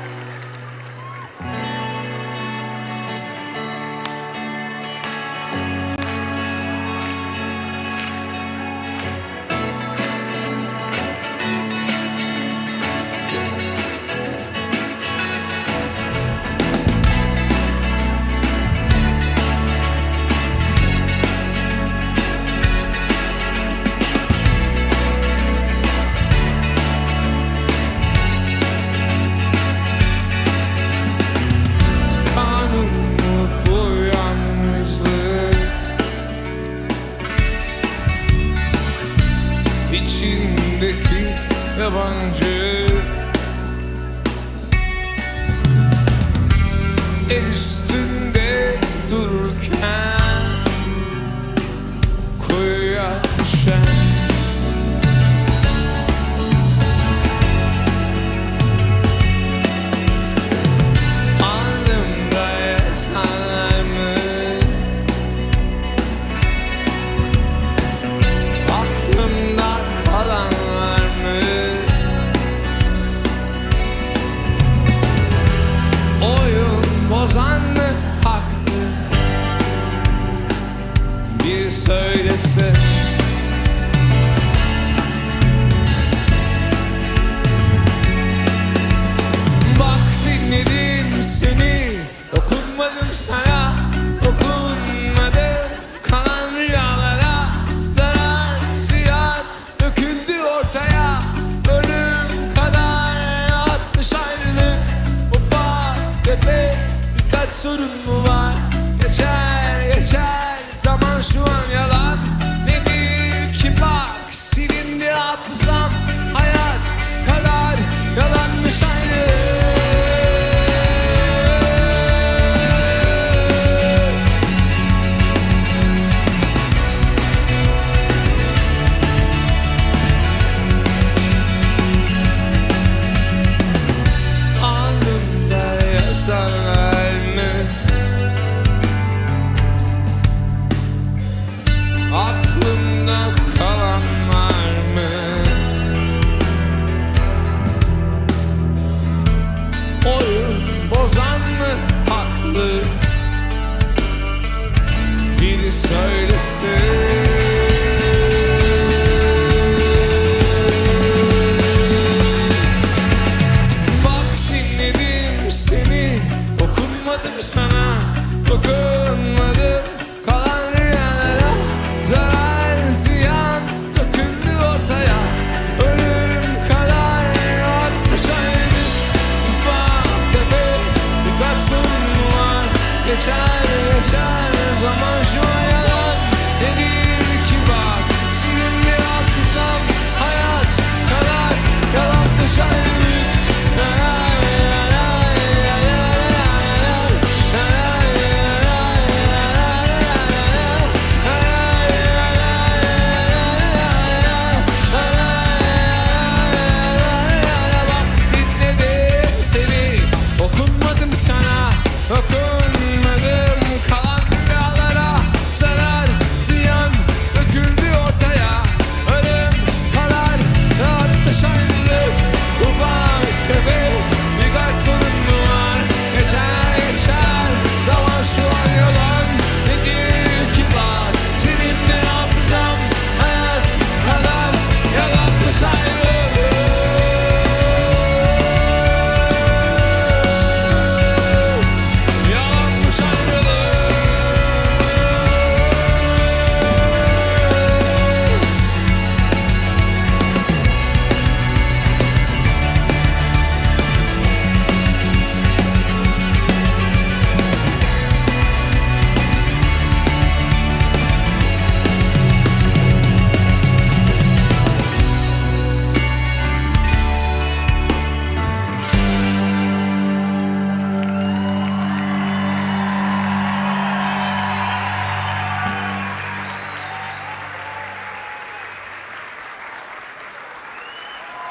you yabancı. En üst söylese. Bak dinledim seni Dokunmadım sana. Dokunmadım Kalan rüyalara. Zarar ziyan Döküldü ortaya. Bölüm kadar Altmış aylık Ufak tefek Birkaç sorun mu var? Geçer geçer şu an yalan. sana. Dokun